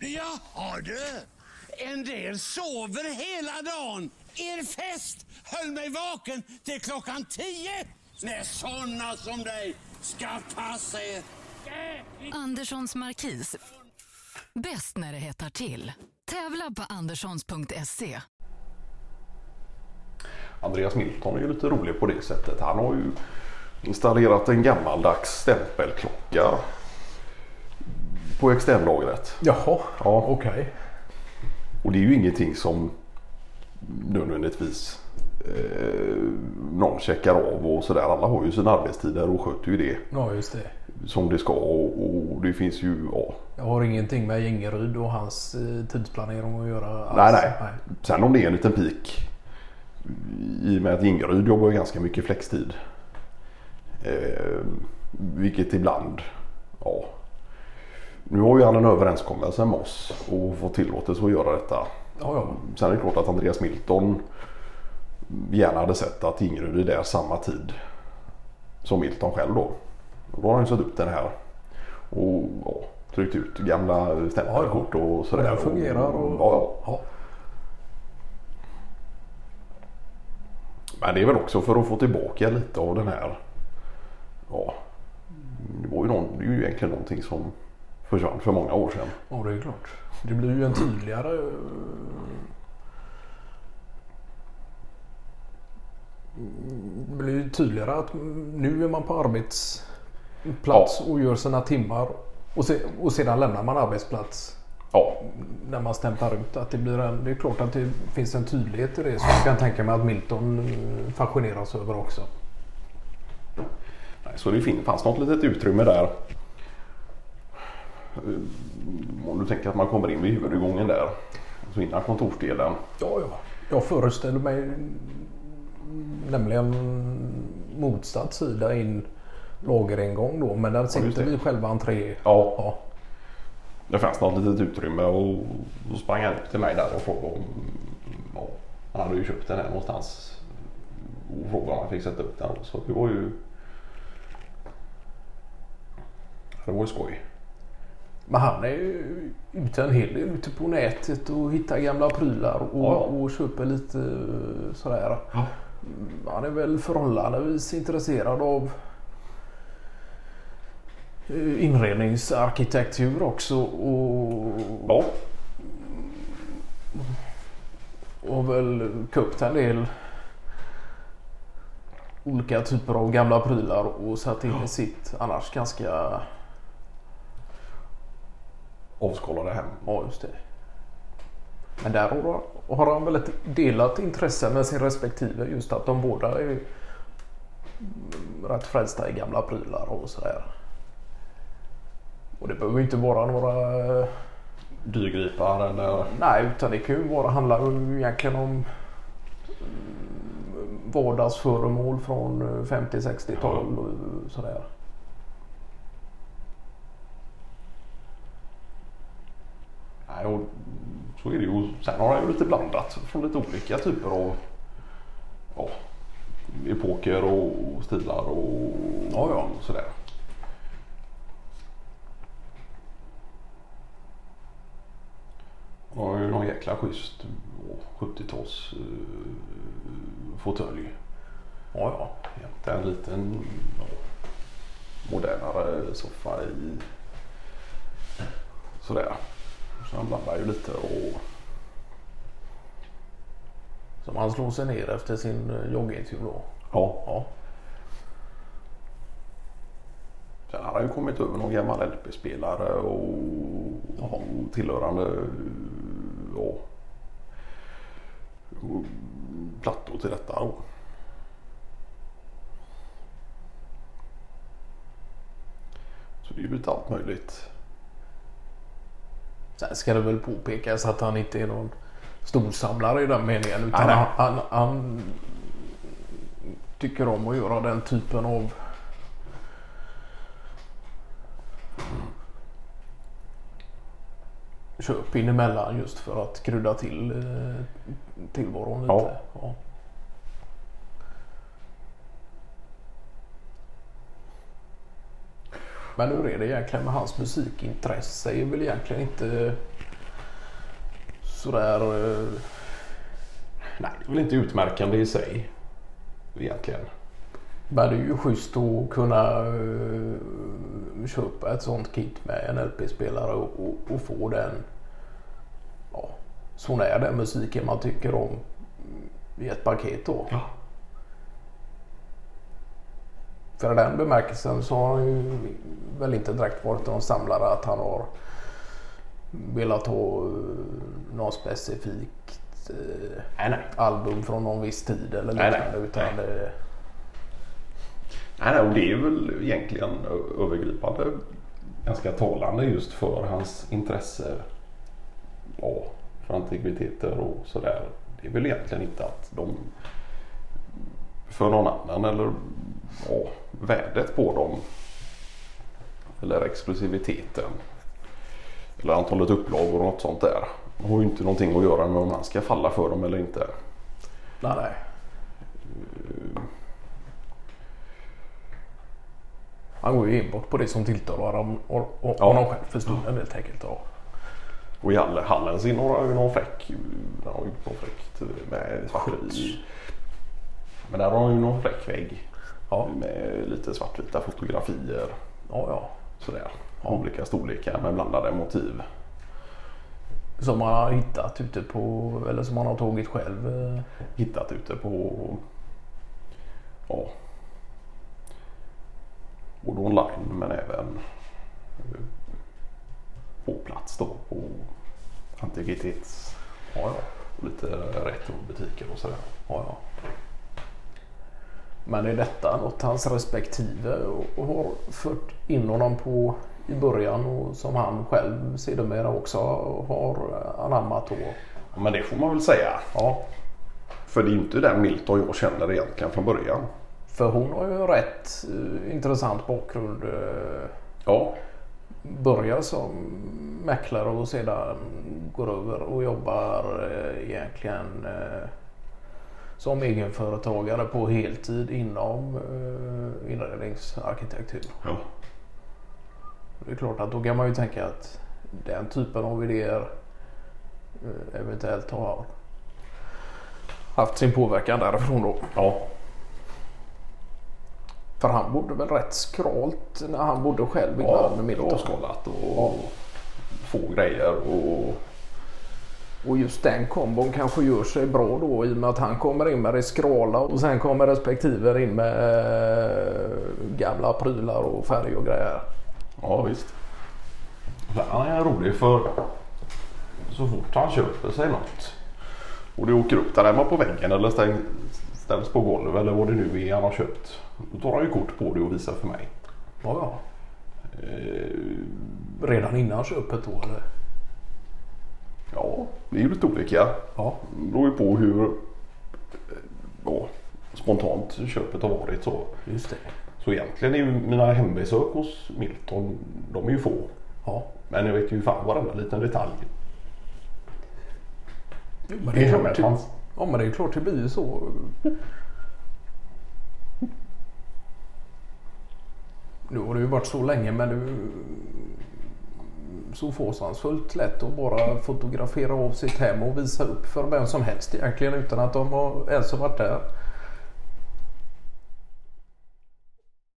Jaha du. En del sover hela dagen. Er fest höll mig vaken till klockan tio. När såna som dig ska passa er. Anderssons Markis. Bäst när det hettar till. Tävla på anderssons.se. Andreas Milton är ju lite rolig på det sättet. Han har ju installerat en gammaldags stämpelklocka på externlagret. Jaha, Ja. okej. Och det är ju ingenting som nödvändigtvis eh, någon checkar av och sådär. Alla har ju sina arbetstider och sköter ju det Ja, just det. som det ska. Och, och det finns ju, ja. Jag har ingenting med Gängeryd och hans eh, tidsplanering att göra alls. Nej, nej. Sen om det är en liten pik. I och med att Gingeryd jobbar ganska mycket flextid. Eh, vilket ibland, ja. Nu har ju han en överenskommelse med oss och fått tillåtelse att göra detta. Ja, ja. Sen är det klart att Andreas Milton gärna hade sett att Ingerud är där samma tid som Milton själv då. Då har han ju satt upp den här och ja, tryckt ut gamla stämpelkort och sådär. Och den fungerar och-. Ja. Men det är väl också för att få tillbaka lite av den här. Ja, det var ju, någon, det är ju egentligen någonting som försvann för många år sedan. Ja, det är klart. Det blir ju en tydligare... eh, Det blir ju tydligare att nu är man på arbetsplats och gör sina timmar och, se, och sedan lämnar man arbetsplats Ja, när man stämplar ut. Att det, blir en, det är klart att det finns en tydlighet i det som jag kan tänka mig att Milton eh, fascineras över också. Nej, Så det fanns något litet utrymme där. Eh, Om du tänker att man kommer in vid huvudgången där. Så innan kontorsdelen. Ja, ja. Jag föreställer mig nämligen motsatt sida in lageringång då. Men där sitter vi själva entré. Ja, Ja. det fanns något litet utrymme och då sprang han upp till mig där och frågade om... Ja, han hade ju köpt den här någonstans. Och frågade om han fick sätta upp den. Så det var ju... Det var ju skoj. Men han är ju ute en hel del ute på nätet och hittar gamla prylar och, Ja. och köper lite eh, sådär. Ja. Han är väl förhållandevis intresserad av eh, inredningsarkitektur också och, Ja, och väl köpt en del olika typer av gamla prylar och satt in i sitt annars ganska... avskalade hem. Ja, just det. Men där har, har han väl ett delat intresse med sin respektive. Just att de båda är rätt frälsta i gamla prylar och sådär. Och det behöver ju inte vara några... eh, Dyrgripar eller... Nej, utan det kan ju vara, handla ju egentligen om mm, vardagsföremål från eh, 50-60-tal och sådär. Nej, och så är det ju. Sen har han ju lite blandat från lite olika typer av ja, epoker och stilar och Ja, ja. sådär. Han har ju någon jäkla schysst 70-tals uh, fåtölj. Ja, ja. Jämte en liten ja, modernare soffa i sådär. Så han blandar ju lite och Som han slår sig ner efter sin eh, joggingtur då. ja. Ja. Sen har han ju kommit över någon gammal LP-spelare och, och tillhörande ja, plattor till detta. Då. Så det är ju lite allt möjligt. Sen ska det väl påpekas att han inte är någon storsamlare i den meningen. Utan. Han, han, han tycker om att göra den typen av köp in emellan just för att krydda till eh, tillvaron lite. Ja. Ja. Men hur är det egentligen med hans musikintresse? är väl egentligen inte sådär... Eh, nej, det är väl inte utmärkande i sig. Egentligen. Men det är ju schysst att kunna eh, köpa ett sånt kit med en LP-spelare och, och, och få den ja, sånär är den musiken man tycker om i ett paket då. Ja. För i den bemärkelsen så har han ju väl inte direkt varit någon samlare att han har velat ha eh, någon specifikt eh, Nej, nej. album från någon viss tid eller liknande. Utan Nej. det, Nej, nej, och det är väl egentligen övergripande ganska talande just för hans intresse ja, för antikviteter och sådär. Det är väl egentligen inte att de för någon annan eller ja, värdet på dem eller exklusiviteten eller antalet upplagor och något sånt där. Det har ju inte någonting att göra med om man ska falla för dem eller inte. nej, nej. Han går ju enbart på det som tilltalar honom Ja. själv för stunden helt enkelt. Ja. Och i Halle- Hallens in har ju någon fräck, han någon fräckt med svartvit. Men där har han ju någon fräck vägg Ja. med lite svartvita fotografier. Ja, ja. Sådär. Olika storlekar med blandade motiv. Som man har hittat ute på, eller som man har tagit själv. eh. Hittat ute på ja, både online men även eh, på plats då på antikvitets Ja, ja. och lite retrobutiker och sådär. ja, ja. Men är detta något hans respektive och- och har fört in honom på i början och som han själv sedermera också har anammat då? Ja, Men det får man väl säga. Ja, För det är ju inte den Milton jag känner egentligen från början. för hon har ju rätt eh, intressant bakgrund. eh, Ja, Börjar som mäklare och sedan går över och jobbar eh, egentligen som egenföretagare på heltid inom eh, inredningsarkitektur. ja. Det är klart att då kan man ju tänka att den typen av idéer eh, eventuellt har haft sin påverkan därifrån då. ja. För han bodde väl rätt skralt när han bodde själv innan ja Milton. avskalat och få grejer och Och just den kombon kanske gör sig bra då i och med att han kommer in med det skrala och sen kommer respektive in med eh, gamla prylar och färg och grejer. ja visst. Han är rolig för så fort han köper sig något och det åker upp där hemma på väggen eller stäng, ställs på golv eller vad det nu är han har köpt. Då tar han ju kort på det och visar för mig. Ja, ja. Eh, Redan innan köpet då eller? Ja, det är ju lite olika. Ja. Det beror ju på hur eh, ja, spontant köpet har varit. Så. Just det. så egentligen är ju mina hembesök hos Milton, de är ju få. Ja. Men jag vet ju fan varenda liten detalj. Jo, men Det är klart hans. ja, men det är klart det blir ju så. Nu har det ju varit så länge men ju så fasansfullt lätt att bara fotografera av sitt hem och visa upp för vem som helst egentligen utan att de har ens har varit där.